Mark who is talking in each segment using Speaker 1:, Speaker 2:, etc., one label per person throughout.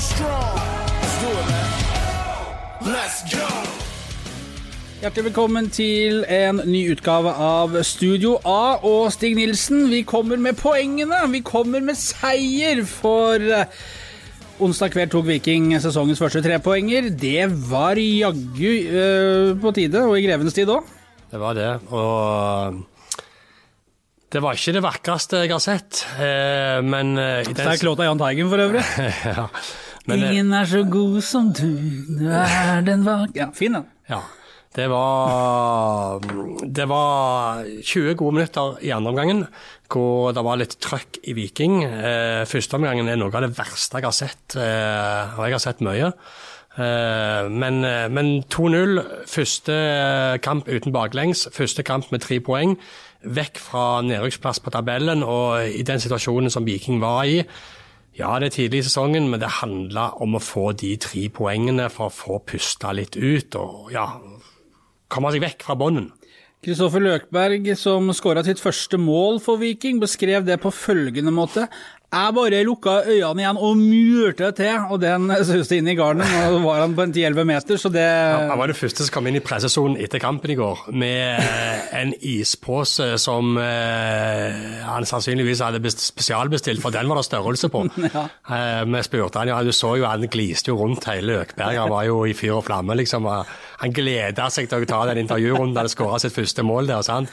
Speaker 1: strong. Let's do it, man. Let's go.
Speaker 2: Hjertelig velkommen til en ny utgave av Studio A og Stig Nilsen. Vi kommer med poengene. Vi kommer med seier for eh, onsdag kveld tok Viking sesongens første trepoenger. Det var jaggu uh, på tide, og i grevens tid òg.
Speaker 3: Det var det. Og det var ikke det vakreste jeg har sett, eh, men
Speaker 2: Sterk låt av Jahn Teigen for øvrig.
Speaker 3: ja. Men,
Speaker 2: Ingen er så god som du, du er den vak... Ja, fin den.
Speaker 3: ja. Det var Det var 20 gode minutter i andre omgangen hvor det var litt trøkk i Viking. Eh, første omgangen er noe av det verste jeg har sett, eh, og jeg har sett mye. Eh, men men 2-0, første kamp uten baklengs, første kamp med tre poeng. Vekk fra nedrykksplass på tabellen, og i den situasjonen som Viking var i. Ja, det er tidlig i sesongen, men det handla om å få de tre poengene for å få pusta litt ut og ja, komme seg vekk fra bånden.
Speaker 2: Kristoffer Løkberg, som skåra sitt første mål for Viking, beskrev det på følgende måte. Jeg bare lukka øynene igjen og murte til, og den suste inn i garden. Og så var han på en 10-11 meter, så det
Speaker 3: Han var den første som kom inn i pressesonen etter kampen i går med eh, en ispose som eh, han sannsynligvis hadde spesialbestilt, for den var det størrelse på. Eh, Vi spurte han, ja, du så jo han gliste jo rundt hele Løkberg, han var jo i fyr og flamme, liksom. Han gleda seg til å ta den intervjurunden, hadde skåra sitt første mål der. sant?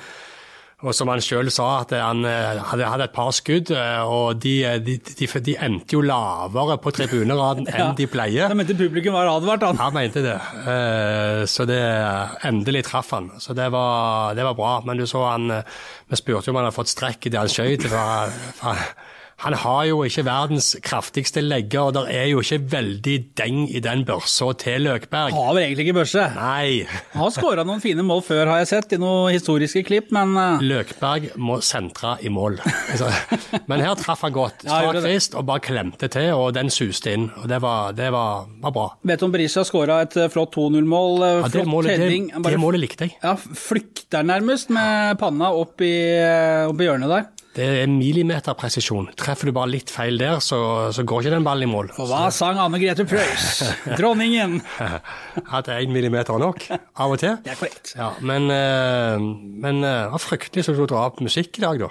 Speaker 3: Og som han sjøl sa, at han eh, hadde, hadde et par skudd, eh, og de, de, de, de endte jo lavere på tribuneraden enn de pleier.
Speaker 2: Han mente publikum var advart, han.
Speaker 3: Han mente det, Eh, så det endelig traff han. Så det var, det var bra. Men du så han eh, Vi spurte om han hadde fått strekk i det han skjøt. Han har jo ikke verdens kraftigste legger, og det er jo ikke veldig deng i den børsa til Løkberg.
Speaker 2: Har vel egentlig ikke børse.
Speaker 3: Nei.
Speaker 2: Han har skåra noen fine mål før, har jeg sett, i noen historiske klipp, men eh,
Speaker 3: Løkberg må sentre i mål. Altså, Men her traff han godt. Strak frist og bare klemte til, og den suste inn. og Det var, det var, var bra.
Speaker 2: Beton Berisha skåra et eh, flott 2-0-mål. eh,
Speaker 3: Ja, det, målet, det, det målet likte jeg.
Speaker 2: Ja, flykter nærmest med panna opp i, opp i hjørnet der.
Speaker 3: Det er millimeterpresisjon. Treffer du bare litt feil der, så, så går ikke den ballen i mål.
Speaker 2: For hva sang Anne Grete Preus? Dronningen.
Speaker 3: At én millimeter er nok, av og til.
Speaker 2: Det er korrekt.
Speaker 3: Ja, men eh, men eh, var fryktelig så du drar opp musikk i dag, da.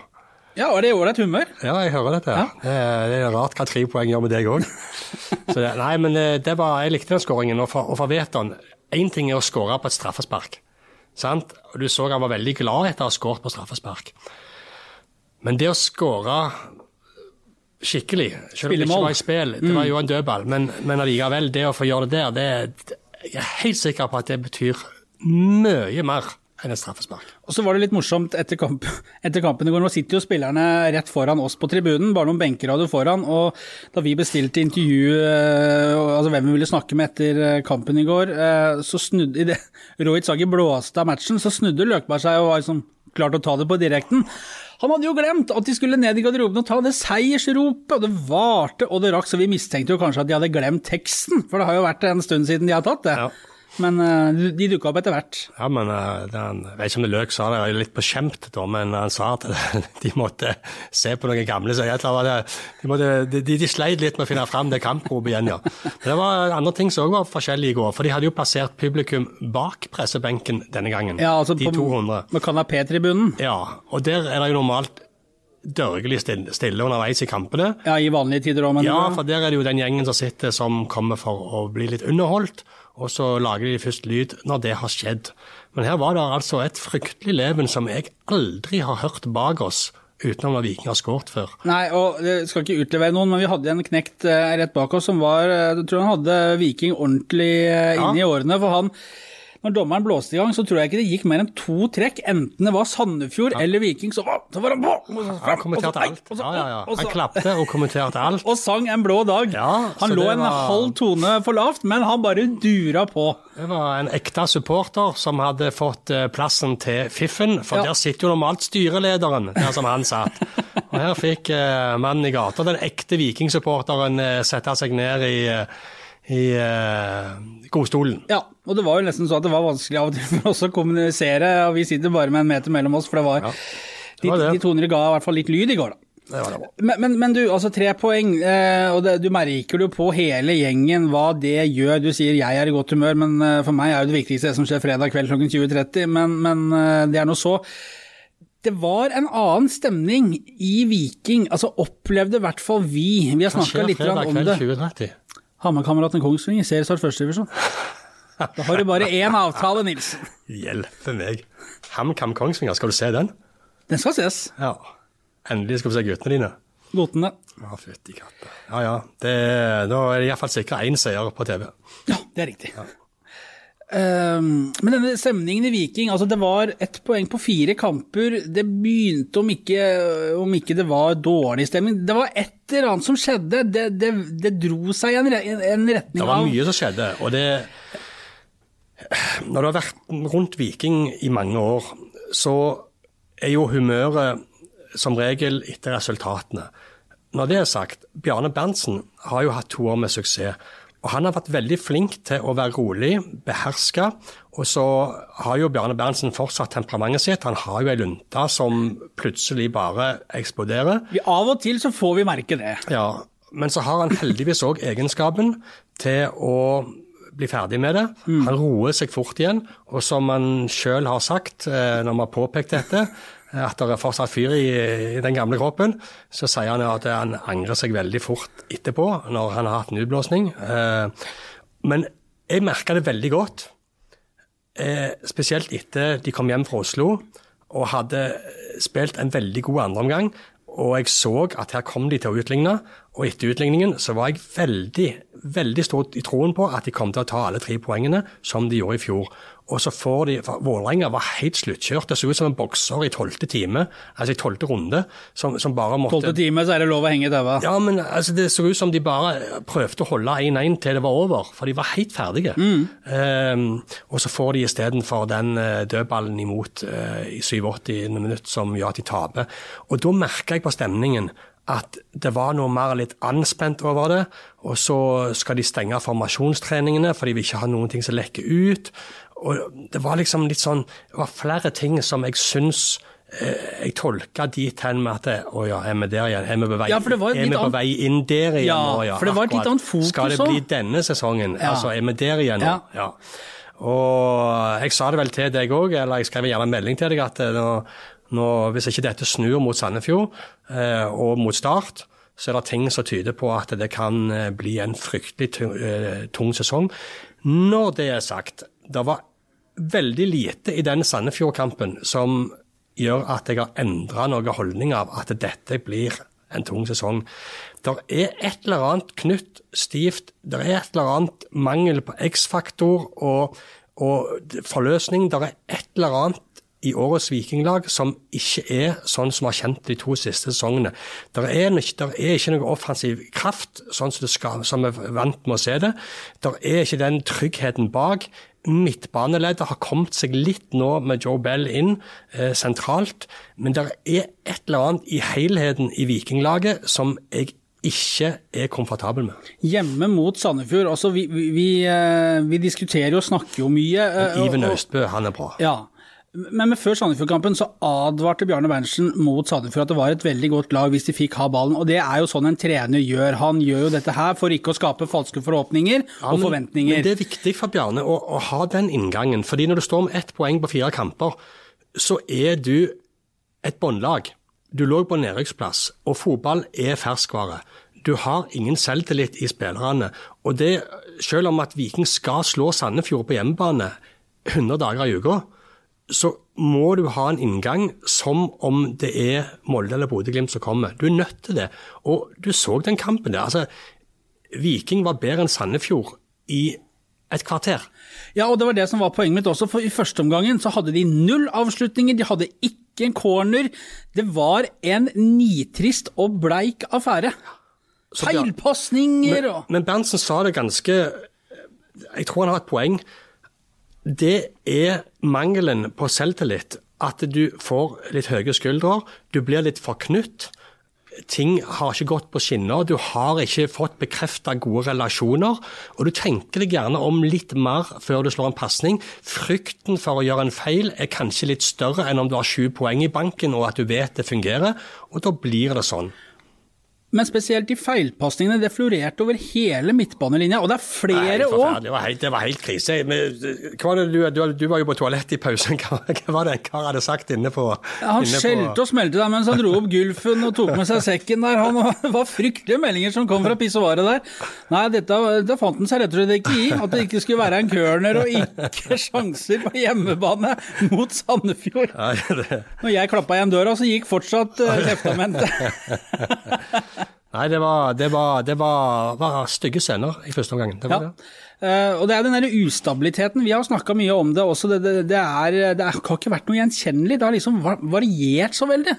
Speaker 2: Ja, og det ålreit humør?
Speaker 3: Ja, jeg hører dette.
Speaker 2: Ja.
Speaker 3: Det, er, det er rart hva tre poeng gjør med deg òg. Nei, men eh, det var, jeg likte den skåringen. Og for, og for Veton, én ting er å skåre på et straffespark. Sant? Og du så han var veldig glad etter å ha skåret på straffespark. Men det å skåre skikkelig, selv om det ikke var i spill, det var jo en dødball, men, men allikevel, det å få gjøre det der, det, jeg er helt sikker på at det betyr mye mer enn et straffespark.
Speaker 2: Og så var det litt morsomt etter, kamp, etter kampen i går. Nå sitter jo spillerne rett foran oss på tribunen, bare noen benkrader foran. Og da vi bestilte intervju, eh, altså hvem vi ville snakke med etter eh, kampen i går, eh, så snudde i det Rohit Sagi blåste av matchen, så snudde Løkberg seg og var liksom klar til å ta det på direkten. Han hadde jo glemt at de skulle ned i garderoben og ta det seiersropet, og det varte og det rakk, så vi mistenkte jo kanskje at de hadde glemt teksten, for det har jo vært en stund siden de har tatt det.
Speaker 3: Ja.
Speaker 2: Men eh, de dukka opp etter hvert.
Speaker 3: Ja, men eh, det, jeg vet ikke om det Løk sa det, jeg er litt beskjemt da, men han sa at de måtte se på noen gamle så jeg tror det, de, måtte, de, de, sleit litt med å finne fram det kampropet igjen, ja. Men det var andre ting som også var forskjellige i går, for de hadde jo plassert publikum bak pressebenken denne gangen.
Speaker 2: Ja, altså
Speaker 3: de
Speaker 2: på,
Speaker 3: 200.
Speaker 2: med kanapé-tribunen.
Speaker 3: Ja, og der er det jo normalt dørgelig stille underveis i kampene.
Speaker 2: Ja, i vanlige tider òg, men
Speaker 3: Ja, for der er det jo den gjengen som sitter som kommer for å bli litt underholdt, og så lager de først lyd når det har skjedd. Men her var det altså et fryktelig leven som jeg aldri har hørt bak oss, utenom når Viking har skåret før.
Speaker 2: Nei, og jeg skal ikke utlevere noen, men vi hadde en knekt eh, rett bak oss som var eh, Jeg tror han hadde Viking ordentlig inne ja. i årene, for han når dommeren blåste i gang, så tror jeg ikke det gikk mer enn to trekk. Enten det var Sandefjord eller Viking, så var, så var han på!
Speaker 3: Han kommenterte alt. Ja, ja, ja. Han klapte og kommenterte alt.
Speaker 2: og sang en blå dag.
Speaker 3: Ja,
Speaker 2: han lå
Speaker 3: det
Speaker 2: en
Speaker 3: var-
Speaker 2: halv tone for lavt, men han bare dura på.
Speaker 3: Det var en ekte supporter som hadde fått eh, plassen til Fiffen, for
Speaker 2: Ja.
Speaker 3: der sitter jo normalt styrelederen, der som han satt. Og her fikk eh, mannen i gata, den ekte vikingsupporteren, eh, sette seg ned i, eh, i uh, godstolen.
Speaker 2: Ja, og det var jo nesten sånn at det var vanskelig av og til for oss å kommunisere, og vi sitter bare med en meter mellom oss, for det var,
Speaker 3: det
Speaker 2: de,
Speaker 3: var det.
Speaker 2: de toner ga i hvert fall litt lyd i går, da.
Speaker 3: Det var det.
Speaker 2: Men, men, men du, altså tre poeng, eh, og det, du merker jo på hele gjengen hva det gjør. Du sier jeg er i godt humør, men eh, for meg er jo det viktigste det som skjer fredag kveld klokken 20.30, men, men eh, det er nå så. Det var en annen stemning i Viking, altså opplevde i hvert fall vi. Vi har snakka litt grann
Speaker 3: fredag
Speaker 2: om
Speaker 3: kveld
Speaker 2: det.
Speaker 3: 2030?
Speaker 2: Hammerkameratene Kongsvinger, seriestart førstedivisjon. Da har du bare én avtale, Nilsen.
Speaker 3: Hjelpe meg. HamKam Kongsvinger, skal du se den?
Speaker 2: Den skal ses.
Speaker 3: Ja. Endelig skal vi se guttene dine.
Speaker 2: Guttene.
Speaker 3: Ja, fytti katta. Ja ja. Det, da er det iallfall sikra én seier på TV.
Speaker 2: Ja, det er riktig. Ehm, men denne stemningen i Viking, altså det var ett poeng på fire kamper. Det begynte, om ikke, om ikke det var dårlig stemning Det var et eller annet som skjedde. Det, det, det dro seg i en, en retning
Speaker 3: Det var mye som skjedde, og det Når du har vært rundt Viking i mange år, så er jo humøret som regel etter resultatene. Når det er sagt, Bjarne Berntsen har jo hatt to år med suksess. Og han har vært veldig flink til å være rolig, beherska. Og så har jo Bjarne Berntsen fortsatt temperamentet sitt. Han har jo ei lunte som plutselig bare eksploderer.
Speaker 2: vi, Av og til så får vi merke det.
Speaker 3: Ja, men så har han heldigvis òg egenskapen til å bli ferdig med det. Han roer seg fort igjen, og som han sjøl har sagt eh, når vi har påpekt dette, at det er fortsatt fyr i, i den gamle kroppen, så sier han at han angrer seg veldig fort etterpå, når han har hatt en utblåsning. Eh, Men jeg merka det veldig godt, eh, spesielt etter de kom hjem fra Oslo og hadde spilt en veldig god andreomgang. Og jeg så at her kom de til å utligne, og etter utligningen så var jeg veldig, veldig stor i troen på at de kom til å ta alle tre poengene, som de gjorde i fjor. Og så får de Vålerenga var helt sluttkjørt. Det så ut som en bokser i tolvte time, altså i tolvte runde, som, som bare måtte
Speaker 2: Tolvte time så er det lov å henge i taua.
Speaker 3: ja, men altså, det så ut som de bare prøvde å holde 1-1 til det var over, for de var helt ferdige. Ehm, og så får de istedenfor den uh, dødballen imot uh, i 87. minutt som gjør at de taper. Og da merka jeg på stemningen at det var noe mer litt anspent over det. Og så skal de stenge formasjonstreningene, for de vil ikke ha noen ting som lekker ut. Og det var liksom litt sånn Det var flere ting som jeg syns eh, jeg tolka dit hen med at det, Å ja, er vi der igjen? Er vi på vei,
Speaker 2: Ja,
Speaker 3: er vi på vei inn der igjen
Speaker 2: Ja,
Speaker 3: nå? Ja,
Speaker 2: for det var et litt annet fokus
Speaker 3: Skal det bli denne sesongen?
Speaker 2: Ja.
Speaker 3: Altså, er vi der igjen nå?
Speaker 2: Ja.
Speaker 3: Ja. Og jeg sa det vel til deg òg, eller jeg skrev gjerne en melding til deg at eh, nå, nå, hvis ikke dette snur mot Sandefjord eh, og mot Start, så er det ting som tyder på at det kan eh, bli en fryktelig tung, eh, tung sesong. Når det er sagt, det var veldig lite i den Sandefjord-kampen som gjør at jeg har endra noen holdning av at dette blir en tung sesong. Det er et eller annet knytt stivt, det er et eller annet mangel på X-faktor og, og forløsning. Det er et eller annet i årets vikinglag som ikke er sånn som vi har kjent de to siste sesongene. Det er, er ikke noe offensiv kraft, sånn som, det skal, som vi er vant med å se det. Det er ikke den tryggheten bak. Midtbaneleddet har kommet seg litt nå med Joe Bell inn eh, sentralt, men det er et eller annet i helheten i vikinglaget som jeg ikke er komfortabel med.
Speaker 2: Hjemme mot Sandefjord, altså vi, vi, vi, eh, vi diskuterer og snakker jo mye. eh,
Speaker 3: Iven Østbø, han er bra.
Speaker 2: Ja, men før Sandefjord-kampen så advarte Bjarne Berntsen mot Sandefjord at det var et veldig godt lag hvis de fikk ha ballen, og det er jo sånn en trener gjør. Han gjør jo dette her for ikke å skape falske forhåpninger
Speaker 3: Ja,
Speaker 2: og forventninger.
Speaker 3: Men det er viktig for Bjarne å, å ha den inngangen. fordi når du står med ett poeng på fire kamper, så er du et båndlag. Du lå på nedrykksplass, og fotball er ferskvare. Du har ingen selvtillit i spillerne. Og det, selv om at Viking skal slå Sandefjord på hjemmebane 100 dager i uka, så må du ha en inngang som om det er Molde eller Bodø-Glimt som kommer. Du er nødt til det. Og du så den kampen der. altså Viking var bedre enn Sandefjord i et kvarter.
Speaker 2: Ja, og det var det som var poenget mitt også, for i første omgangen så hadde de null avslutninger, de hadde ikke en corner. Det var en nitrist og bleik affære. Feilpasninger og
Speaker 3: Men, men Berntsen sa det ganske Jeg tror han har et poeng. Det er mangelen på selvtillit. At du får litt høye skuldre, du blir litt forknytt. ting har ikke gått på skinner. Du har ikke fått bekrefta gode relasjoner. Og du tenker deg gjerne om litt mer før du slår en pasning. Frykten for å gjøre en feil er kanskje litt større enn om du har sju poeng i banken og at du vet det fungerer. Og da blir det sånn.
Speaker 2: Men spesielt de feilpasningene, det florerte over hele midtbanelinja. Og det er flere òg.
Speaker 3: det, var helt, det var helt krise. Men, var det du, du, du var jo på toalettet i pausen. Hva, hva var det en kar hadde sagt inne på
Speaker 2: Han skjelte og smelte der mens han dro opp gulfen og tok med seg sekken der. Han var fryktelige meldinger som kom fra pissoaret der. Nei, dette, det fant han seg rett og slett ikke i. At det ikke skulle være en corner og ikke sjanser på hjemmebane mot Sandefjord. Når jeg klappa igjen døra, så gikk fortsatt uh, kjeftamentet.
Speaker 3: nei, det var, det var, det var, var stygge scener i første omgang. Det
Speaker 2: Ja.
Speaker 3: det.
Speaker 2: Uh, og det er den der ustabiliteten. Vi har snakka mye om det også. Det, det, er, det er, har ikke vært noe gjenkjennelig. Det har liksom variert så veldig.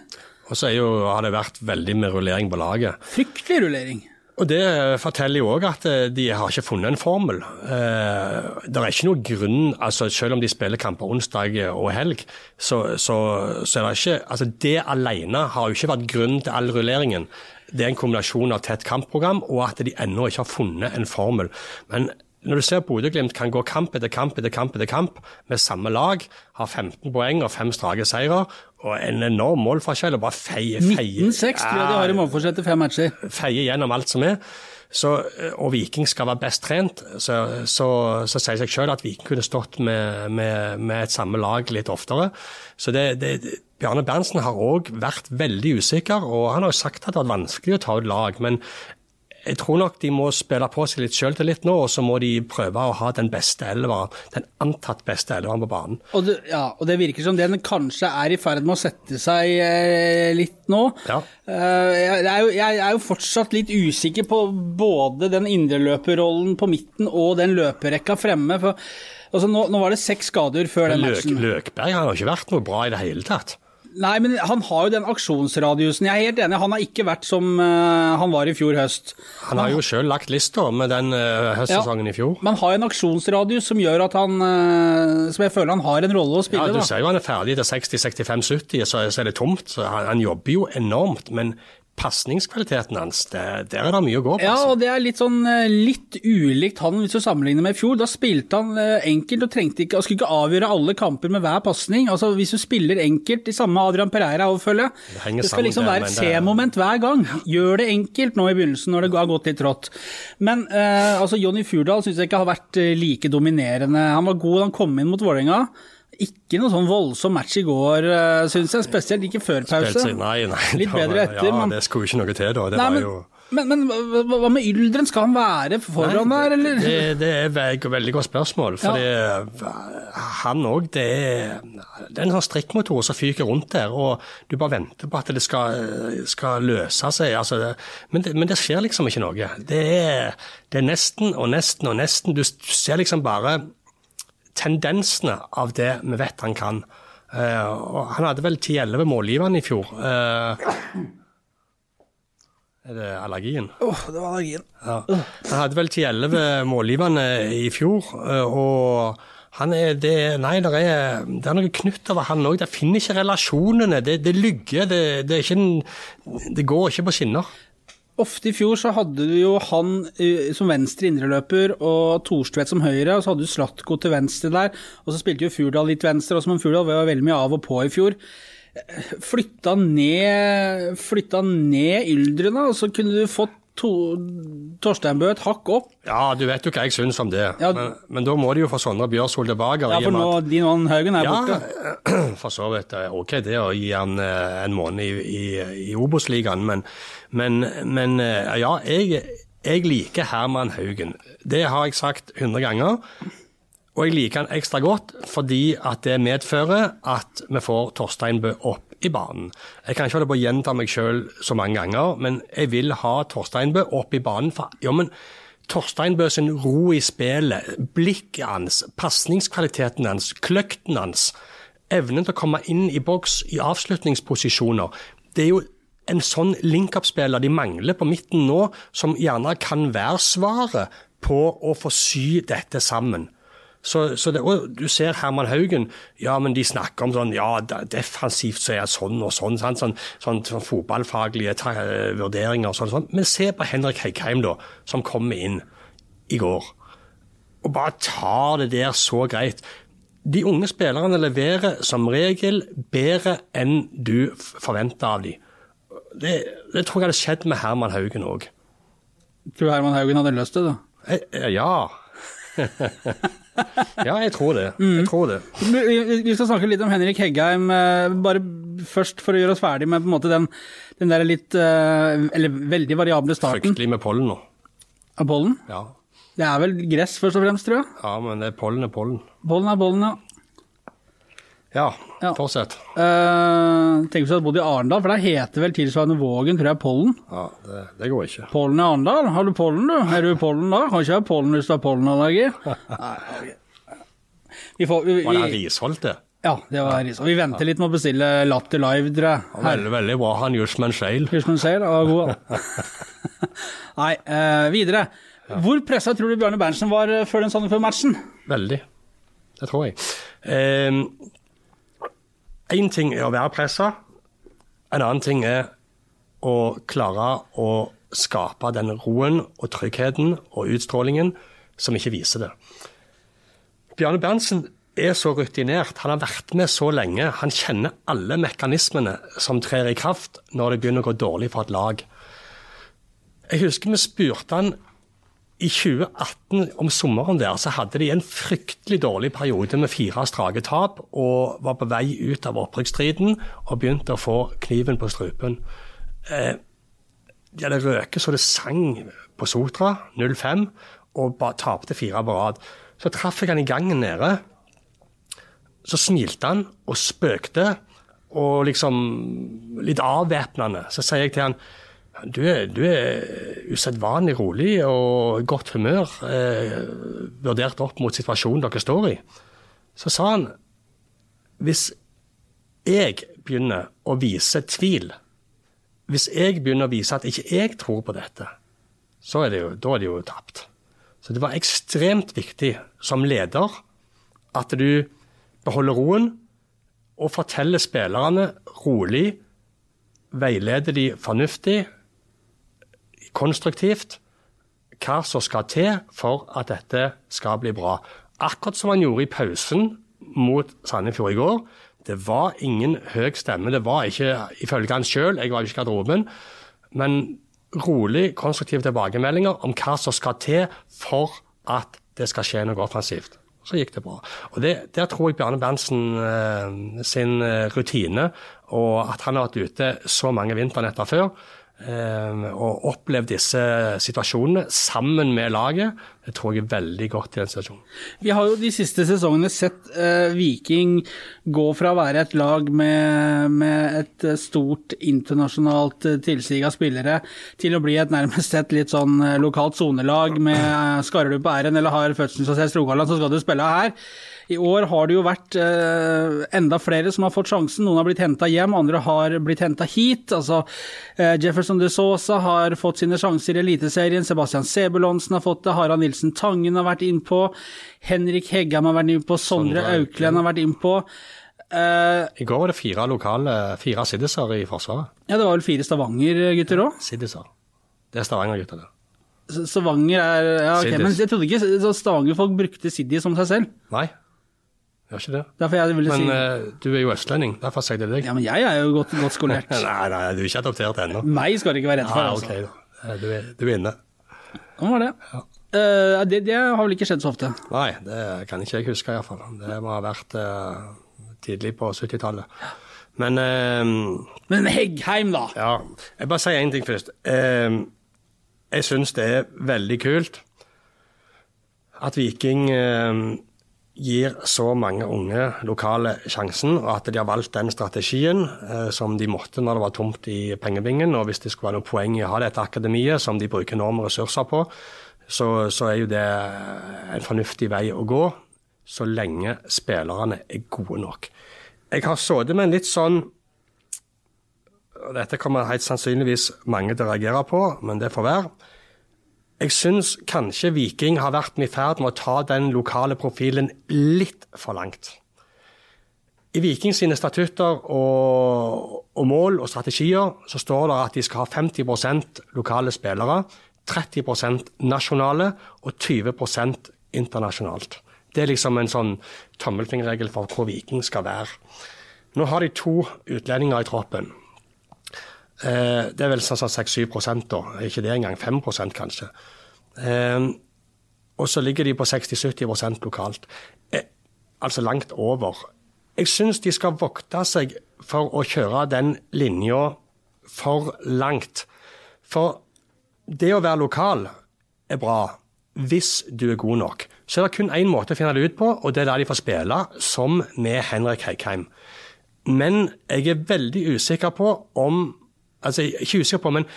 Speaker 3: Og så er jo, har det vært veldig med rullering på laget.
Speaker 2: Fryktelig rullering.
Speaker 3: Og Det forteller jo òg at eh, de har ikke funnet en formel. Eh, det er ikke noe grunn, altså Selv om de spiller kamper onsdag og helg, så, så, så er det ikke altså Det alene har jo ikke vært grunn til all rulleringen. Det er en kombinasjon av tett kampprogram og at de ennå ikke har funnet en formel. Men når du ser Bodø-Glimt kan gå kamp etter kamp etter kamp etter kamp med samme lag, har 15 poeng og fem strake seire og en enorm målforskjell og bare feie, feie
Speaker 2: 1906 tror jeg de har i målforskjell til fem matcher.
Speaker 3: feie gjennom alt som er. Så, og Viking skal være best trent, så, så, så sier seg selv at Viking kunne stått med, med, med et samme lag litt oftere. Så det, det, Bjarne Berntsen har òg vært veldig usikker, og han har jo sagt at det var vanskelig å ta ut lag. Men jeg tror nok de må spille på seg litt selvtillit nå, og så må de prøve å ha den beste elva, den antatt beste elveren på banen.
Speaker 2: Og det, ja, og det virker som den kanskje er i ferd med å sette seg eh, litt nå.
Speaker 3: Ja.
Speaker 2: Uh, jeg, er jo, jeg er jo fortsatt litt usikker på både den indreløperrollen på midten og den løperekka fremme. For, altså, nå, nå var det seks skader før den
Speaker 3: Løk,
Speaker 2: matchen.
Speaker 3: Løkberg han har ikke vært noe bra i det hele tatt.
Speaker 2: Nei, men han har jo den aksjonsradiusen. Jeg er helt enig, han har ikke vært som uh, han var i fjor høst.
Speaker 3: Han har jo sjøl lagt lista med den uh, høstsesongen i fjor.
Speaker 2: Man har en aksjonsradius som gjør at han uh, Som jeg føler han har en rolle å spille. Ja.
Speaker 3: Du
Speaker 2: da.
Speaker 3: ser jo han er ferdig til 60-65-70, så, så er det tomt. Så han, han jobber jo enormt. Men pasningskvaliteten hans, det, der er det mye å gå på.
Speaker 2: Ja,
Speaker 3: altså.
Speaker 2: og det er litt sånn eh, litt ulikt han hvis du sammenligner med i fjor. Da spilte han eh, enkelt og trengte ikke, og skulle ikke avgjøre alle kamper med hver pasning. Altså, hvis du spiller enkelt, i samme Adrian Pereira overfølge,
Speaker 3: Det
Speaker 2: det, skal
Speaker 3: sammen
Speaker 2: liksom være et C-moment hver gang. Gjør det enkelt nå i begynnelsen når det har gått litt trått. Men eh, altså, Jonny Furdal syns jeg ikke har vært eh, like dominerende. Han var god han kom inn mot Vålerenga. Ikke noe sånn voldsom match i går, uh, syns jeg. Spesielt ikke før pause.
Speaker 3: Nei, nei,
Speaker 2: Litt bedre etter,
Speaker 3: Ja,
Speaker 2: men-
Speaker 3: det skulle ikke noe til da. Det
Speaker 2: Nei,
Speaker 3: var
Speaker 2: men,
Speaker 3: jo...
Speaker 2: men, men hva, med Yldren? Skal han være foran der, eller?
Speaker 3: Det, det er et veldig, godt spørsmål. For ja. han òg, det Det er en sånn strikkmotor som fyker rundt der, og du bare venter på at det skal, skal løse seg. Altså, det- men, det, men det skjer liksom ikke noe. Det er, det er nesten og nesten og nesten. Du ser liksom bare tendensene av det vi vet han kan. Uh, han hadde vel 10-11 målgivende i fjor. Uh, er det allergien?
Speaker 2: Åh, det var allergien.
Speaker 3: Ja. Han hadde vel 10-11 målgivende i fjor, uh, og han er det Nei, det er, det er noe knytt over han òg. Det finner ikke relasjonene. Det, det lygger. Det, det, er det går ikke på skinner.
Speaker 2: Ofte i fjor så hadde du jo han eh, som venstre indreløper og Thorstvedt som høyre, og så hadde du Slatko til venstre der, og så spilte jo Furdal litt venstre, også, men Furdal var veldig mye av og på i fjor. Eh, Flytta ned, flytta ned Yldrene, og så kunne du fått to, Torsteinbø et hakk opp.
Speaker 3: Ja, du vet jo hva jeg syns om det.
Speaker 2: Ja.
Speaker 3: Men, men da må de jo få Sondre Bjørshol tilbake.
Speaker 2: Ja, for nå,
Speaker 3: at-
Speaker 2: din og Haugen er
Speaker 3: Ja,
Speaker 2: borte.
Speaker 3: for så vidt. Det ok det å gi han eh, en måned i, i, i Obos-ligaen, men, men, men eh, ja, jeg, jeg liker Herman Haugen. Det har jeg sagt 100 ganger. Og jeg liker han ekstra godt fordi at det medfører at vi får Torstein Torsteinbø opp i banen. Jeg kan ikke holde på å gjenta meg sjøl så mange ganger, men jeg vil ha Torsteinbø opp i banen. For, ja, men Torsteinbø sin ro i spillet, blikket hans, pasningskvaliteten hans, kløkten hans, evnen til å komme inn i boks i avslutningsposisjoner. Det er jo en sånn link-up-spiller de mangler på midten nå, som gjerne kan være svaret på å få sy dette sammen. Så, så det, du ser Herman Haugen, ja, men de snakker om sånn, ja, defensivt så er det sånn og sånn, sånn, sånn, sånn, sånn fotballfaglige ta, vurderinger og sånn, sånn. Men se på Henrik Heikheim, da, som kommer inn i går. Og bare tar det der så greit. De unge spillerne leverer som regel bedre enn du forventer av dem. Det, det tror jeg hadde skjedd med Herman Haugen òg.
Speaker 2: Tror du Herman Haugen hadde løst det, da?
Speaker 3: Eh, ja. ja, jeg tror det. Jeg tror det.
Speaker 2: Vi skal snakke litt om Henrik Heggheim, eh, bare først for å gjøre oss ferdig med måte den, den der litt eh, Eller veldig variable starten
Speaker 3: Fryktelig med pollen nå.
Speaker 2: av pollen.
Speaker 3: Ja.
Speaker 2: Det er vel gress først og fremst, tror jeg.
Speaker 3: ja, men det er pollen er pollen.
Speaker 2: Pollen er pollen, ja.
Speaker 3: Ja,
Speaker 2: Ja.
Speaker 3: fortsett.
Speaker 2: Uh, tenk hvis du hadde bodd i Arendal, for der heter vel tilsvarende Vågen, tror jeg, pollen.
Speaker 3: Ja, det, det går ikke.
Speaker 2: Pollen i Arendal? Har du pollen, du? Er du pollen da? Kan ikke ha pollen hvis du har pollenallergi. Vi får, vi,
Speaker 3: Var det Risholt, det?
Speaker 2: ja, det var Risholt. Vi venter litt med å bestille Latter Live, dere.
Speaker 3: Ja, Veldig, veldig bra. Han Jushman Shale.
Speaker 2: Husk Shale var god. Nei, uh, videre. Hvor pressa tror du Bjarne Berntsen var eh, før den Sandefjord-matchen?
Speaker 3: Veldig. Det tror jeg. Én ting er å være pressa. En annen ting er å klare å skape den roen og tryggheten og utstrålingen som ikke viser det. Bjarne Berntsen er så rutinert, han har vært med så lenge. Han kjenner alle mekanismene som trer i kraft når det begynner å gå dårlig for et lag. Jeg husker vi spurte han i 2018, om sommeren der, så hadde de en fryktelig dårlig periode med fire strake tap, og var på vei ut av opprykksstriden og begynte å få kniven på strupen. Eh, de hadde røket så det sang på Sotra, 0-5, og tapte fire på rad. Så traff jeg han i gangen nede. Så smilte han og spøkte, og liksom litt avvæpnende. Så sier jeg til han du er, du er usedvanlig rolig og godt humør, eh, vurdert opp mot situasjonen dere står i. Så sa han hvis jeg begynner å vise tvil, hvis jeg begynner å vise at ikke jeg tror på dette, så er det jo, da er det jo tapt. Så det var ekstremt viktig som leder at du beholder roen og forteller spillerne rolig, veileder de fornuftig, konstruktivt hva som skal til for at dette skal bli bra. Akkurat som han gjorde i pausen mot Sandefjord i går. Det var ingen høy stemme. Det var ikke, ifølge han sjøl, jeg var jo ikke i garderoben, men rolig, konstruktive tilbakemeldinger om hva som skal til for at det skal skje noe offensivt. Så gikk det bra. Og det, Der tror jeg Bjarne Berntsen eh, sin eh, rutine, og at han har vært ute så mange vinternetter før, og opplevd disse situasjonene sammen med laget, det tror jeg er veldig godt i den situasjonen.
Speaker 2: Vi har jo de siste sesongene sett eh, Viking gå fra å være et lag med, med et eh, stort internasjonalt eh, tilsig av spillere, til å bli et nærmest et litt sånn eh, lokalt sonelag med Skarer du på R-en eller har fødselsattest Rogaland, så skal du spille her. I år har det jo vært eh, enda flere som har fått sjansen. Noen har blitt henta hjem, andre har blitt henta hit. Altså, eh, Jefferson de Sosa har fått sine sjanser i Eliteserien. Sebastian Sebulonsen har fått det. Harald Nilsen Tangen har vært innpå. Henrik Heggam har vært innpå. Sondre Auklend har vært innpå. Uh,
Speaker 3: I går var det fire lokale, fire siddiser i Forsvaret.
Speaker 2: ja, det var vel fire Stavanger-gutter òg?
Speaker 3: Siddiser. Det er Stavanger-gutter, det.
Speaker 2: Stavanger er ja, ok,
Speaker 3: Siddis.
Speaker 2: Men jeg trodde ikke Stavanger-folk brukte Siddi som seg selv.
Speaker 3: Nei, gjør ikke det.
Speaker 2: Derfor jeg ville
Speaker 3: Men
Speaker 2: si
Speaker 3: uh, du er jo østlending, derfor sier jeg det til deg.
Speaker 2: Ja, men jeg er jo godt, godt skolert.
Speaker 3: Nei, nei, du er ikke adoptert ennå.
Speaker 2: Meg skal du ikke være redd for.
Speaker 3: Ah,
Speaker 2: altså.
Speaker 3: ok. Eh, Du er, du er inne.
Speaker 2: Sånn var det. Eh, det. Det har vel ikke skjedd så ofte.
Speaker 3: Nei, det kan ikke jeg huske iallfall. Det må ha vært uh, tidlig på 70-tallet. Men uh,
Speaker 2: Men Heggheim, da.
Speaker 3: ja, jeg bare sier én ting først. Jeg syns det er veldig kult at Viking gir så mange unge lokale sjansen, og at de har valgt den strategien eh, som de måtte når det var tomt i pengebingen. Og hvis det skulle være noe poeng i å ha dette akademiet, som de bruker enorme ressurser på, så, så er jo det en fornuftig vei å gå, så lenge spillerne er gode nok. Jeg har sittet med en litt sånn og Dette kommer helt sannsynligvis mange til å reagere på, men det får være. Jeg syns kanskje Viking har vært i ferd med å ta den lokale profilen litt for langt. I Viking sine statutter og, og, mål og strategier så står det at de skal ha 50% lokale spillere, 30% nasjonale og 20% internasjonalt. Det er liksom en sånn tommelfingerregel for hvor Viking skal være. Nå har de to utlendinger i troppen. Eh, det er vel sånn 6-7% da, ikke det engang. 5 kanskje. Eh, og så ligger de på 60-70% lokalt. Eh, altså langt over. Jeg syns de skal vokte seg for å kjøre den linja for langt. For det å være lokal er bra hvis du er god nok. Så er det kun én måte å finne det ut på, og det er der de får spille, som med Henrik Heikheim. Men jeg er veldig usikker på om Altså, ikke usikker på, men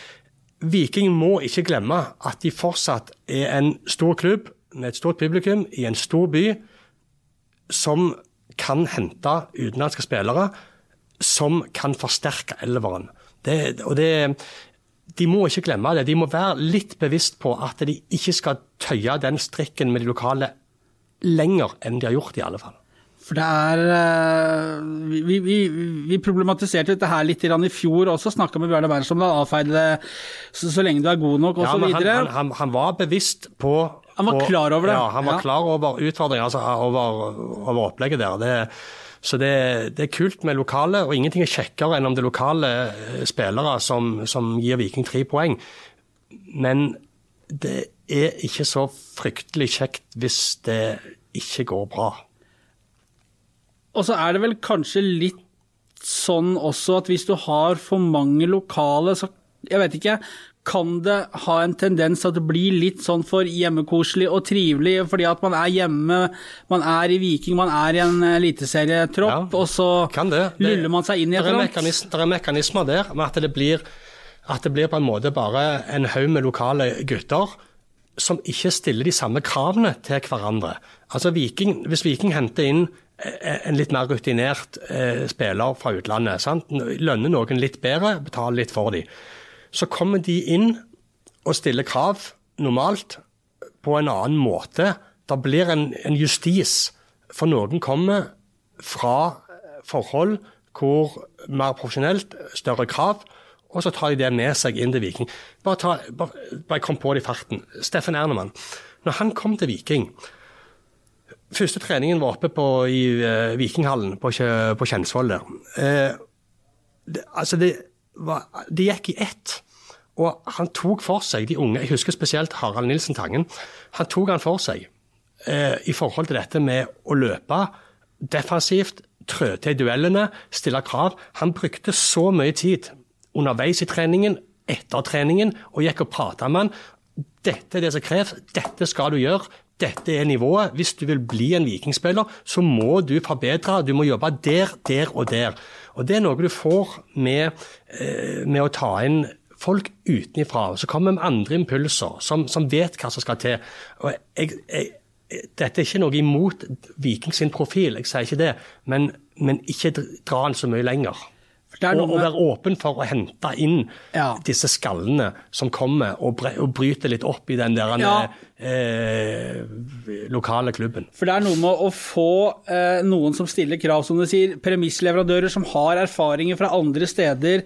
Speaker 3: Viking må ikke glemme at de fortsatt er en stor klubb med et stort publikum i en stor by som kan hente utenlandske spillere som kan forsterke elveren. Det, og det, de må ikke glemme det. De må være litt bevisst på at de ikke skal tøye den strikken med de lokale lenger enn de har gjort, i alle fall.
Speaker 2: For det er eh, Vi, vi, vi problematiserte dette her litt i fjor også, snakka med Bjørn Berntsen om det, avfeide det så, så, lenge du er god nok osv.
Speaker 3: Ja, han, han, han, var bevisst på
Speaker 2: Han var
Speaker 3: på,
Speaker 2: klar over det?
Speaker 3: Ja, han var ja. klar over utfordringer, altså over, over, opplegget der. Det, så det, det, er kult med lokale, og ingenting er kjekkere enn om det er lokale eh, spillere som, som gir Viking tre poeng. Men det er ikke så fryktelig kjekt hvis det ikke går bra.
Speaker 2: Og så er det vel kanskje litt sånn også at hvis du har for mange lokale, så jeg vet ikke kan det ha en tendens til at det blir litt sånn for hjemmekoselig og trivelig fordi at man er hjemme, man er i Viking, man er i en eliteserietropp, ja, og så det. Det, luller man seg inn i et eller
Speaker 3: annet? Det er mekanismer der med at det blir at det blir på en måte bare en haug med lokale gutter som ikke stiller de samme kravene til hverandre. Altså Viking, Hvis Viking henter inn eh, en litt mer rutinert eh, spiller fra utlandet, sant? lønner noen litt bedre, betaler litt for dem, så kommer de inn og stiller krav normalt på en annen måte. Det blir en, en justis. For noen kommer fra forhold hvor mer profesjonelt, større krav, og så tar de det med seg inn til Viking. Bare, ta, bare, bare kom på det i farten. Steffen Ernemann. Når han kom til Viking Første treningen var oppe på, i uh, Vikinghallen på, på Kjensvoll der. Uh, det, altså det, var, det gikk i ett. Og han tok for seg de unge, jeg husker spesielt Harald Nilsen Tangen. Han tok han for seg eh, i forhold til dette med å løpe defensivt, trø til duellene, stille krav. Han brukte så mye tid underveis i treningen, etter treningen, og gikk og prata med han. Dette er det som kreves, dette skal du gjøre, dette er nivået. Hvis du vil bli en vikingspiller, så må du forbedre. Du må jobbe der, der og der. Og Det er noe du får med, eh, med å ta inn folk utenfra. Så kommer med andre impulser, som, som, vet hva som skal til. Og jeg, jeg, dette er ikke noe imot Viking sin profil, jeg sier ikke det, men, men ikke dra den så mye lenger. Og, og, være åpen for å hente inn ja. disse skallene som kommer, og, og bryter litt opp i den der ja. eh, lokale klubben.
Speaker 2: For det er noe med å få eh, noen som stiller krav, som du sier, premissleverandører som har erfaringer fra andre steder,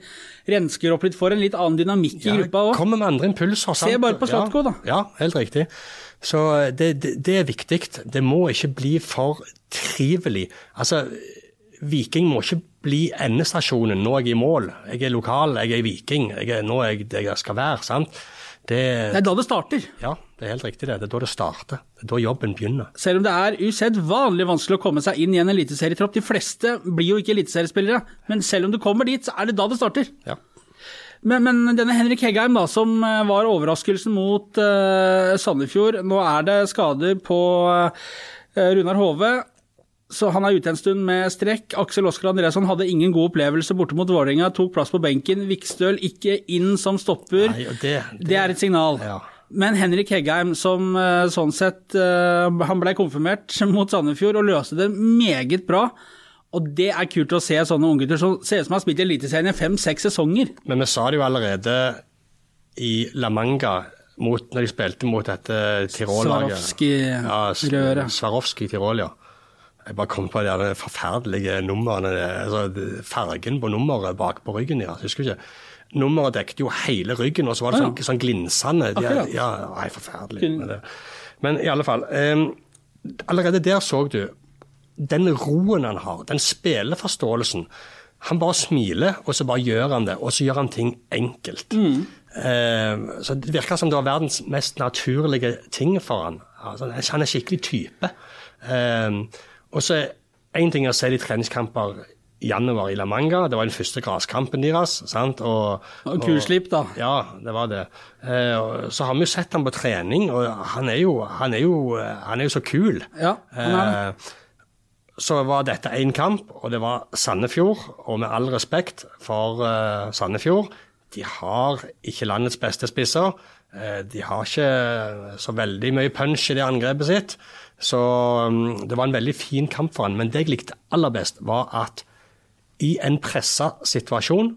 Speaker 2: rensker opp litt, for en litt annen dynamikk ja, i gruppa òg.
Speaker 3: Kommer med andre impulser.
Speaker 2: Sant? Se bare på Slatko, da.
Speaker 3: Ja, helt riktig. Så eh, det, det, det er viktig. Det må ikke bli for trivelig. Altså, Viking må ikke bli endestasjonen. Nå er jeg i mål. Jeg er lokal, jeg er Viking. Jeg er, nå er jeg det jeg skal være. sant?
Speaker 2: Det, det, er da det starter.
Speaker 3: Ja, det er helt riktig det. Det er da det starter. Det er da jobben begynner.
Speaker 2: Selv om det er usedvanlig vanskelig å komme seg inn i en eliteserietropp. De fleste blir jo ikke eliteseriespillere, men selv om du kommer dit, så er det da det starter.
Speaker 3: Ja.
Speaker 2: Men, men, denne Henrik Heggheim, da, som eh, var overraskelsen mot uh, Sandefjord. Nå er det skader på uh, Runar Hove. Så han er ute en stund med strekk. Aksel Oskar Andreasson hadde ingen god opplevelse borte mot Vålerenga. Tok plass på benken. Vikstøl ikke inn som stopper. Nei, det, det, det, er et signal. Ja. Men Henrik Heggheim, som eh, sånn sett eh, Han ble konfirmert mot Sandefjord og løste det meget bra. Og det er kult å se sånne unggutter som ser ut som har spilt i Eliteserien i fem-seks sesonger.
Speaker 3: Men vi sa det jo allerede i La Manga mot, når de spilte mot dette Tirol-laget.
Speaker 2: Swarovski-røret.
Speaker 3: Ja, Swarovski Tirol, ja. Jeg bare kom på de der forferdelige numrene. altså Fargen på nummeret bak på ryggen deres, husker ikke? Nummeret dekket jo hele ryggen, og så var det sånn, sånn glinsende. De,
Speaker 2: Akkurat.
Speaker 3: ja, nei, forferdelig. Men, det, men i alle fall. eh, allerede der så du den roen han har, den spilleforståelsen. Han bare smiler, og så bare gjør han det, og så gjør han ting enkelt. Eh, så Det virker som det var verdens mest naturlige ting for han. Altså, han er skikkelig type. Eh, og så Én ting er å se de treningskamper i januar i La Manga. Det var den første gresskampen deres. sant? Og,
Speaker 2: Og Kuslipp, da.
Speaker 3: ja, det var det. Eh, så har vi jo sett ham på trening, og han er jo, han er jo, han er jo så kul.
Speaker 2: Ja, han er det.
Speaker 3: Eh, så var dette én kamp, og det var Sandefjord. Og med all respekt for eh, Sandefjord, de har ikke landets beste spisser. De har ikke så veldig mye punch i det angrepet sitt. Så mm, det var en veldig fin kamp for han. Men det jeg likte aller best, var at i en pressa situasjon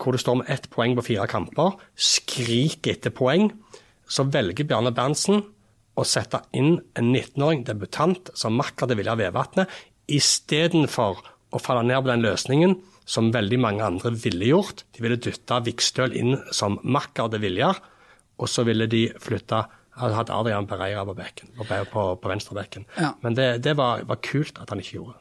Speaker 3: hvor det står med ett poeng på fire kamper, skriker etter poeng, så velger Bjarne Berntsen å sette inn en 19-åring debutant som makker det ville av Vevatnet, istedenfor å falle ned på den løsningen som veldig mange andre ville gjort. De ville dytta Vikstøl inn som makker det vilje, og så ville de flytta hadde hatt Adrian Pereira på, bekken, på, på, på venstrebekken.
Speaker 2: Ja.
Speaker 3: Men det, det var, var kult at han ikke gjorde.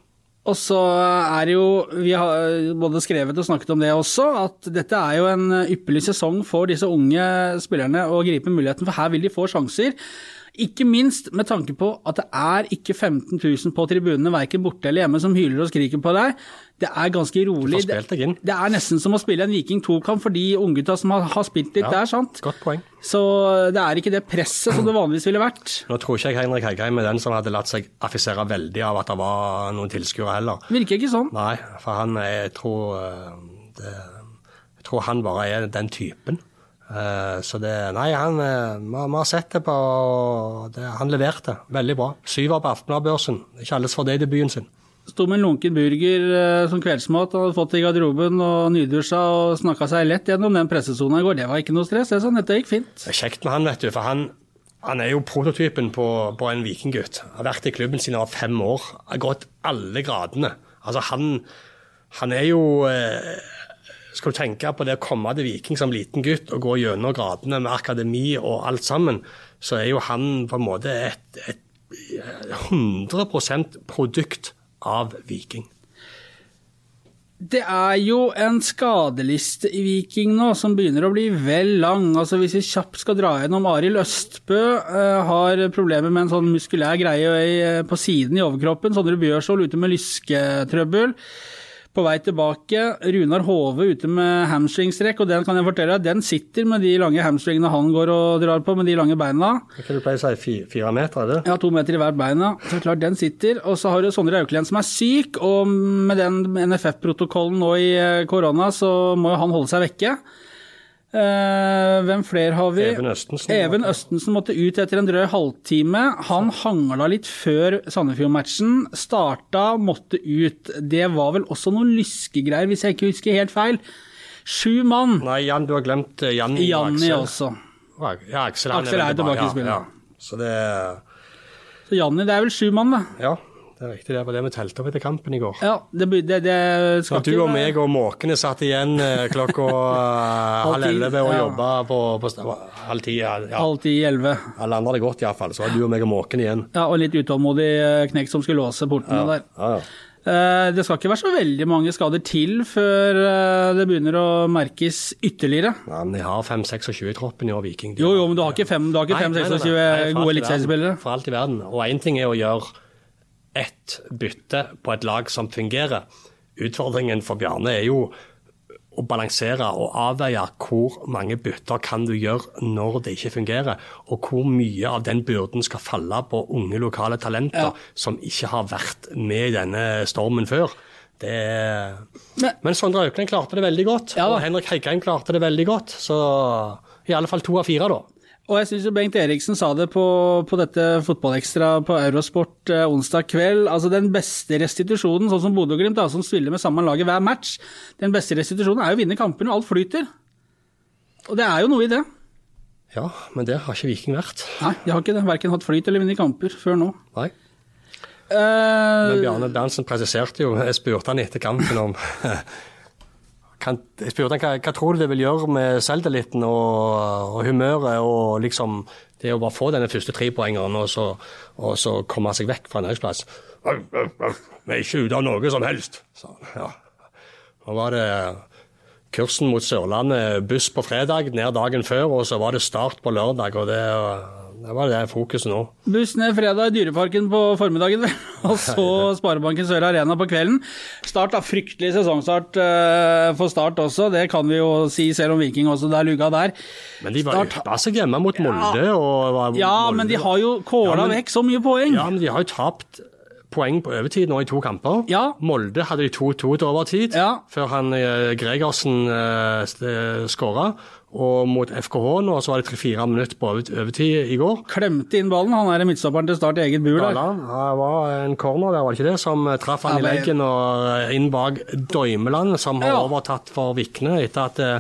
Speaker 2: Og så er jo, vi har både skrevet og snakket om det også, at dette er jo en ypperlig sesong for disse unge spillerne å gripe muligheten, for her vil de få sjanser. Ikke minst med tanke på at det er ikke 15 000 på tribunene, verken borte eller hjemme, som hyler og skriker på deg. Det er ganske rolig.
Speaker 3: Du får spilt deg inn.
Speaker 2: Det er nesten som å spille en Viking 2-kamp for de unggutta som har, har spilt litt
Speaker 3: Ja,
Speaker 2: der, sant.
Speaker 3: Godt poeng.
Speaker 2: Så det er ikke det presset som det vanligvis ville vært.
Speaker 3: Nå tror ikke jeg Henrik Heggheim er den som hadde latt seg affisere veldig av at det var noen tilskuere heller.
Speaker 2: Virker ikke sånn.
Speaker 3: Nei, for han er, jeg tror, eh, det, jeg tror han bare er den typen. Eh, Så det Nei, han eh, Vi har- sett det på det, Han leverte veldig bra. Syver på Aftenbladbørsen. Ikke alles for det i debuten sin.
Speaker 2: Sto med en lunken burger eh, som kveldsmat han hadde fått i garderoben og nydusja og snakka seg lett gjennom den pressesona i går. Det var ikke noe stress. Det, sånn, dette gikk fint.
Speaker 3: Det er kjekt med han, vet du, for han, han er jo prototypen på, på en vikinggutt. Har vært i klubben siden han var fem år. Har gått alle gradene. Altså, han, han er jo eh, Skal du tenke på det å komme til Viking som liten gutt og gå gjennom gradene med akademi og alt sammen, så er jo han på en måte et, et 100% produkt av Viking.
Speaker 2: Det er jo en skadeliste i Viking nå som begynner å bli vel lang. Altså Hvis vi kjapt skal dra gjennom Arild Østbø, uh, har problemer med en sånn muskulær greie eh, på siden i overkroppen. Sondre Bjørsvold ute med lysketrøbbel. På vei tilbake, Runar Hove ute med hamstringstrekk, og den kan jeg fortelle deg, den sitter med de lange hamstringene han går og drar på, med de lange beina.
Speaker 3: Hva du pleier å si, fi- fire meter, er det?
Speaker 2: Ja, to meter i hvert beina. Så klart den sitter. Og så har du Sondre Auklend som er syk, og med den NFF-protokollen nå i eh, korona, så må jo han holde seg vekke. Eh, hvem flere har vi?
Speaker 3: Even Østensen.
Speaker 2: Even Østensen måtte ut etter en drøy halvtime. Han hangla litt før Sandefjord-matchen. Starta, måtte ut. Det var vel også noen lyskegreier, hvis jeg ikke husker helt feil. Sju mann.
Speaker 3: Nei, Jan, du har glemt eh, Janni og
Speaker 2: Janni
Speaker 3: Aksel.
Speaker 2: også.
Speaker 3: Ja, Aksel,
Speaker 2: Aksel er
Speaker 3: veldig
Speaker 2: tilbake i spillet.
Speaker 3: Ja, ja. Så det
Speaker 2: Så Janni, det er vel sju mann, da.
Speaker 3: Ja, det er riktig. Det var det vi telte opp etter kampen i går.
Speaker 2: Ja, det, det, det skal
Speaker 3: Så du og meg og måkene satt igjen eh, klokka eh, halv elleve og
Speaker 2: ja.
Speaker 3: jobba på, på halv ti. Ja, ja.
Speaker 2: Halv ti, elleve.
Speaker 3: Alle andre hadde gått iallfall, så var du og meg og måkene igjen.
Speaker 2: Ja, og litt utålmodig eh, knekk som skulle låse portene der.
Speaker 3: Ja, ja.
Speaker 2: Det skal ikke være så veldig mange skader til før det begynner å merkes ytterligere.
Speaker 3: Ja, men de har 5-26 i troppen i år, Viking.
Speaker 2: Jo, jo, men du har ikke fem, du har ikke
Speaker 3: Nei,
Speaker 2: fem
Speaker 3: nei, nei,
Speaker 2: 26
Speaker 3: nei, for alt
Speaker 2: gode
Speaker 3: i
Speaker 2: eliteseriespillere.
Speaker 3: For alt i verden. Og én ting er å gjøre ett bytte på et lag som fungerer. Utfordringen for Bjarne er jo å balansere og avveie hvor mange bytter kan du gjøre når det ikke fungerer, og hvor mye av den byrden skal falle på unge lokale talenter
Speaker 2: Ja.
Speaker 3: som ikke har vært med i denne stormen før. Det.
Speaker 2: Men-
Speaker 3: Men Sondre Aukland klarte det veldig godt,
Speaker 2: Ja
Speaker 3: og Henrik Heikheim klarte det veldig godt. Så i alle fall to av fire, da.
Speaker 2: Og jeg syns Bengt Eriksen sa det på, på dette Fotballekstra på Eurosport eh, onsdag kveld. Altså Den beste restitusjonen, sånn som Bodø-Glimt, da, som spiller med samme laget hver match, den beste restitusjonen er jo å vinne kamper når alt flyter. Og det er jo noe i det.
Speaker 3: Ja, men det har ikke Viking vært.
Speaker 2: Nei, de har ikke det. Verken hatt flyt eller vunnet kamper før nå.
Speaker 3: Nei.
Speaker 2: Uh,
Speaker 3: Men Bjarne Berntsen presiserte jo, jeg spurte han etter kampen om kan, Jeg spurte han hva, hva tror du det vil gjøre med selvtilliten og, og humøret og liksom det å bare få denne første trepoengeren og, så- og så komme seg vekk fra nedrykksplass. Vi er ikke ute av noe som helst, sa han. Ja. Nå var det kursen mot Sørlandet, buss på fredag, ned dagen før, og så var det start på lørdag. og det, det var det fokuset nå.
Speaker 2: Buss ned fredag i Dyreparken på formiddagen, og så Sparebanken Sør Arena på kvelden. Start da, Fryktelig sesongstart eh, for Start også, det kan vi jo si, selv om Viking også det er luga der.
Speaker 3: Men de var
Speaker 2: Start-
Speaker 3: yppa seg hjemme mot Molde. Og, var-
Speaker 2: Ja,
Speaker 3: Molde-
Speaker 2: men de har jo kåla
Speaker 3: Ja, men-
Speaker 2: vekk så mye poeng.
Speaker 3: Ja, men de har jo tapt poeng på overtid nå i to kamper.
Speaker 2: Ja.
Speaker 3: Molde hadde de 2-2 til overtid,
Speaker 2: Ja.
Speaker 3: før han eh, Gregersen eh, skåra. Og mot FKH nå så var det tre-fire minutter på over- overtid i går.
Speaker 2: Klemte inn ballen, han er midtstopperen til Start i eget bur der.
Speaker 3: Dala, det var en corner der, var det ikke det, som eh, traff han
Speaker 2: Ja,
Speaker 3: i leggen og eh, inn bak Døymeland, som har
Speaker 2: Ja.
Speaker 3: overtatt for Vikne etter at eh,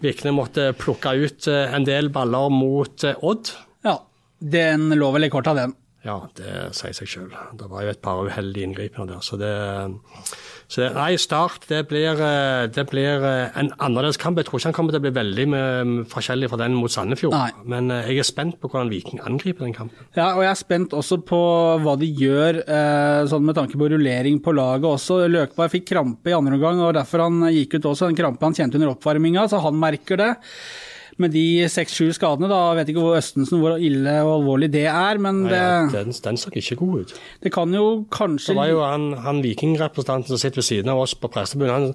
Speaker 3: Vikne måtte plukke ut eh, en del baller mot eh, Odd.
Speaker 2: Ja, den lå vel i korta, den.
Speaker 3: Ja, det sier seg sjøl. Det var jo et par uheldige inngripener der. Så det, så det Nei, Start det blir, eh, det blir eh, en annerledes kamp. Jeg tror ikke han kommer til å bli veldig med, forskjellig fra den mot Sandefjord.
Speaker 2: Nei.
Speaker 3: Men eh, jeg er spent på hvordan Viking angriper den kampen.
Speaker 2: Ja, og jeg er spent også på hva de gjør, sånn med tanke på rullering på laget også. Løkberg fikk krampe i andre omgang, og derfor han gikk ut også. Den krampe han kjente under oppvarminga, så han merker det. Med de seks-sju skadene, da vet ikke hvor Østensen hvor ille og alvorlig det er, men
Speaker 3: Nei,
Speaker 2: det,
Speaker 3: den, den så ikke god ut.
Speaker 2: det kan jo kanskje
Speaker 3: Det var jo han, han Viking-representanten som sitter ved siden av oss på pressebunnen. Han,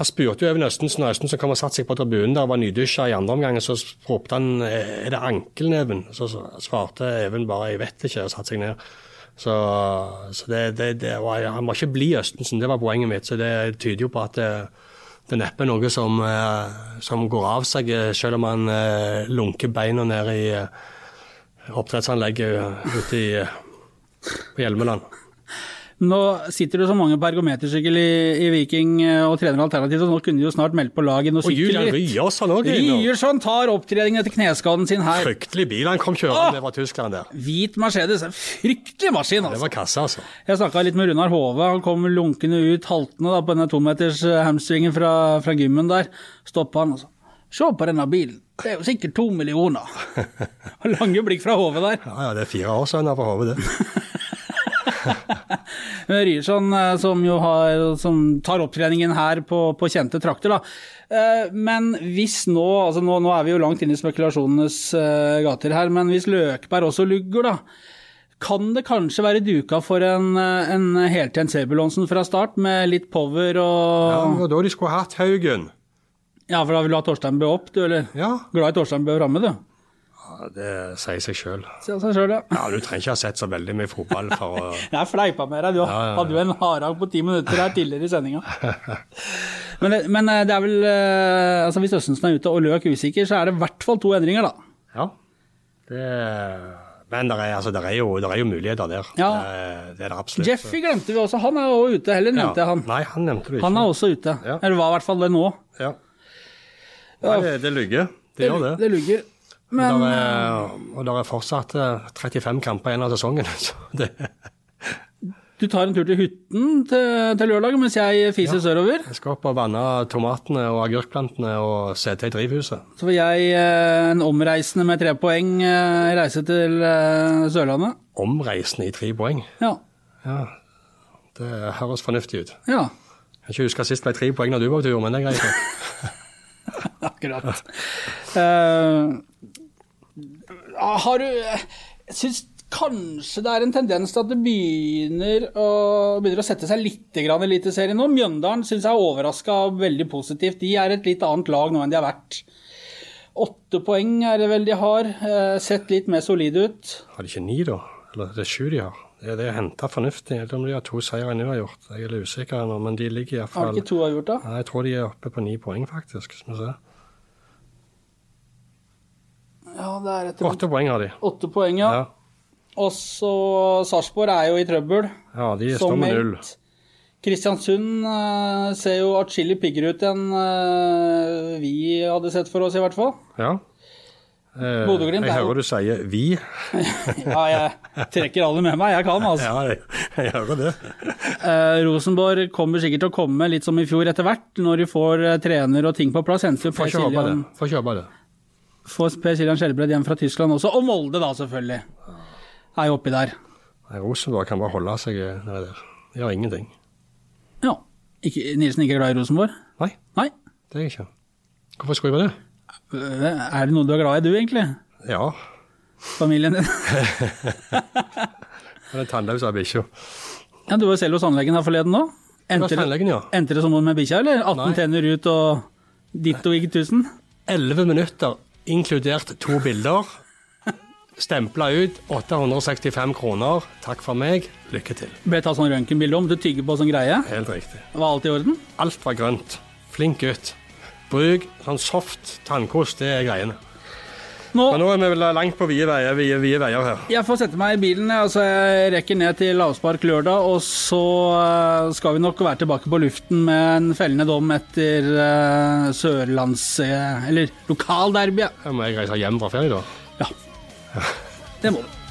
Speaker 3: han spurte jo Even Østensen, og Østensen kom og satte seg på tribunen der, var nydusja i andre omgang. Så ropte han er det ankelneven? Så svarte Even bare jeg vet ikke, og satte seg ned. Så, så det, det, det var, han må ikke bli Østensen, det var poenget mitt. Så det tyder jo på at det, er neppe noe som, eh, som går av seg, eh, selv om han eh, lunker beina ned i oppdrettsanlegget ute i, på Hjelmeland.
Speaker 2: Nå sitter det så mange på ergometersykkel i, i Viking eh, og trener alternativt, og nå kunne de jo snart meldt på lag i noe
Speaker 3: Og Julian. Ryerson er.
Speaker 2: Tar opptrening etter kneskaden sin her.
Speaker 3: Fryktelig bil han kom kjørende fra Tyskland der.
Speaker 2: Hvit Mercedes, fryktelig maskin,
Speaker 3: Det
Speaker 2: altså.
Speaker 3: var kasse, altså.
Speaker 2: Jeg snakka litt med Runar Hove, han kom lunkende ut haltende da, på denne tometers eh, hamstringen fra, fra gymmen der. Stoppa han og sa Se på denne bilen, det er jo sikkert to millioner. Og Lange blikk fra Hove der.
Speaker 3: Ja, ja, det er fire år siden han på hodet, det.
Speaker 2: Ryerson, eh, som jo har, som tar opptreningen her på, på kjente trakter, da. Eh, Men hvis nå, altså nå, nå er vi jo langt inn i spekulasjonenes eh, gater her, men hvis Løkberg også lugger, da. Kan det kanskje være duka for en, en heltjent Sebulonsen fra start, med litt power og Ja,
Speaker 3: det var da de skulle hatt Haugen.
Speaker 2: Ja, for da vil du ha Torstein Bø opp, du, eller?
Speaker 3: Ja.
Speaker 2: Glad i Torstein Bø framme, du.
Speaker 3: Ja det sier seg sjøl.
Speaker 2: Se seg sjøl, ja.
Speaker 3: Ja, du trenger ikke ha sett så veldig mye fotball for å
Speaker 2: Jeg fleipa med deg, du
Speaker 3: Ja, ja,
Speaker 2: hadde jo en hardhag på ti minutter her tidligere i sendinga. Men, men eh, det er vel eh, altså Hvis Østensen er ute og Løk usikker, så er det i hvert fall to endringer, da.
Speaker 3: Ja. Det Men det er, altså, det er, jo, det er jo muligheter der.
Speaker 2: Ja.
Speaker 3: Det, det er det absolutt.
Speaker 2: Jeffy glemte vi også, han er også ute. Heller nevnte jeg han.
Speaker 3: Nei, han nevnte du ikke.
Speaker 2: Han er også ute. Eller var i hvert fall det nå.
Speaker 3: Ja. Nei, det, det lugger. Det gjør det.
Speaker 2: Det lugger. Men
Speaker 3: er, og det er fortsatt eh, 35 kamper igjen av sesongen. Så det,
Speaker 2: du tar en tur til hytten til, til lørdag mens jeg fiser sørover.
Speaker 3: jeg skal opp og vanne tomatene og agurkplantene og se til drivhuset.
Speaker 2: Så får jeg, eh, en omreisende med tre poeng, eh, reise til eh, Sørlandet.
Speaker 3: Omreisende i tre poeng.
Speaker 2: Ja.
Speaker 3: Ja, det høres fornuftig ut.
Speaker 2: ja.
Speaker 3: Jeg kan ikke huske sist ble tre poeng når du var på tur, men det er greit.
Speaker 2: Akkurat. Eh, har du Jeg syns kanskje det er en tendens til at det begynner å, begynner å sette seg litt i Eliteserien nå. Mjøndalen syns jeg er overraska veldig positivt. De er et litt annet lag nå enn de har vært. Åtte poeng er det vel de har. eh, Sett litt mer solide ut.
Speaker 3: Har de ikke ni, da? Eller det er sju de har? Det er det å hente fornuftig. Eller om de har to seire enn de har gjort. Jeg er litt usikker nå, men de ligger
Speaker 2: Har
Speaker 3: de
Speaker 2: ikke to har gjort da?
Speaker 3: Nei, Jeg tror de er oppe på ni poeng, faktisk. Skal vi se.
Speaker 2: Ja, det er etter
Speaker 3: Åtte poeng har de.
Speaker 2: åtte poeng, ja.
Speaker 3: Ja.
Speaker 2: Og så Sarpsborg er jo i trøbbel.
Speaker 3: ja, de står med null.
Speaker 2: Kristiansund eh, ser jo atskillig piggere ut enn eh, vi hadde sett for oss, i hvert fall.
Speaker 3: Ja. Eh, jeg
Speaker 2: er
Speaker 3: hører du sier 'vi'.
Speaker 2: Ja, jeg trekker alle med meg, jeg kan altså.
Speaker 3: Ja, jeg, jeg hører det.
Speaker 2: Eh, Rosenborg kommer sikkert til å komme litt som i fjor etter hvert, når de får eh, trener og ting på plass.
Speaker 3: Får kjøpe det. Får ikke det.
Speaker 2: Får Per Siljan Skjelbred hjem fra Tyskland også, og Molde da, selvfølgelig. Er jo oppi der.
Speaker 3: Rosenborg kan bare holde seg eh, nede der. De gjør ingenting.
Speaker 2: Ja. Ikke, Nilsen ikke er glad i Rosenborg?
Speaker 3: Nei,
Speaker 2: Nei.
Speaker 3: det er jeg ikke. Hvorfor skulle jeg være det?
Speaker 2: Eh, Er det noe du er glad i, du egentlig?
Speaker 3: Ja,
Speaker 2: Familien din?
Speaker 3: den tannløse bikkja.
Speaker 2: Ja, du var selv hos anleggen her forleden nå. Endte det,
Speaker 3: ja.
Speaker 2: endte det som med bikkja, eller? 18
Speaker 3: Nei.
Speaker 2: tenner ut og ditto ikke 1000?
Speaker 3: 11 minutter, inkludert to bilder. Stempla ut 865 kroner. Takk for meg. Lykke til.
Speaker 2: Ble tatt sånn røntgenbilde om du tygger på sånn greie.
Speaker 3: Helt riktig.
Speaker 2: Var alt i orden?
Speaker 3: Alt var grønt. Flink gutt. Bruk sånn soft tannkost, det er greiene.
Speaker 2: Nå,
Speaker 3: Men nå er vi vel langt på vide veier, vide, vide veier her.
Speaker 2: jeg får sette meg i bilen. Altså, jeg rekker ned til lavspark lørdag, og så eh, skal vi nok være tilbake på luften med en fellende dom etter uh, sørlands... eh, eller lokalderby.
Speaker 3: Her må jeg reise hjem fra ferie, da.
Speaker 2: Ja. Det må du.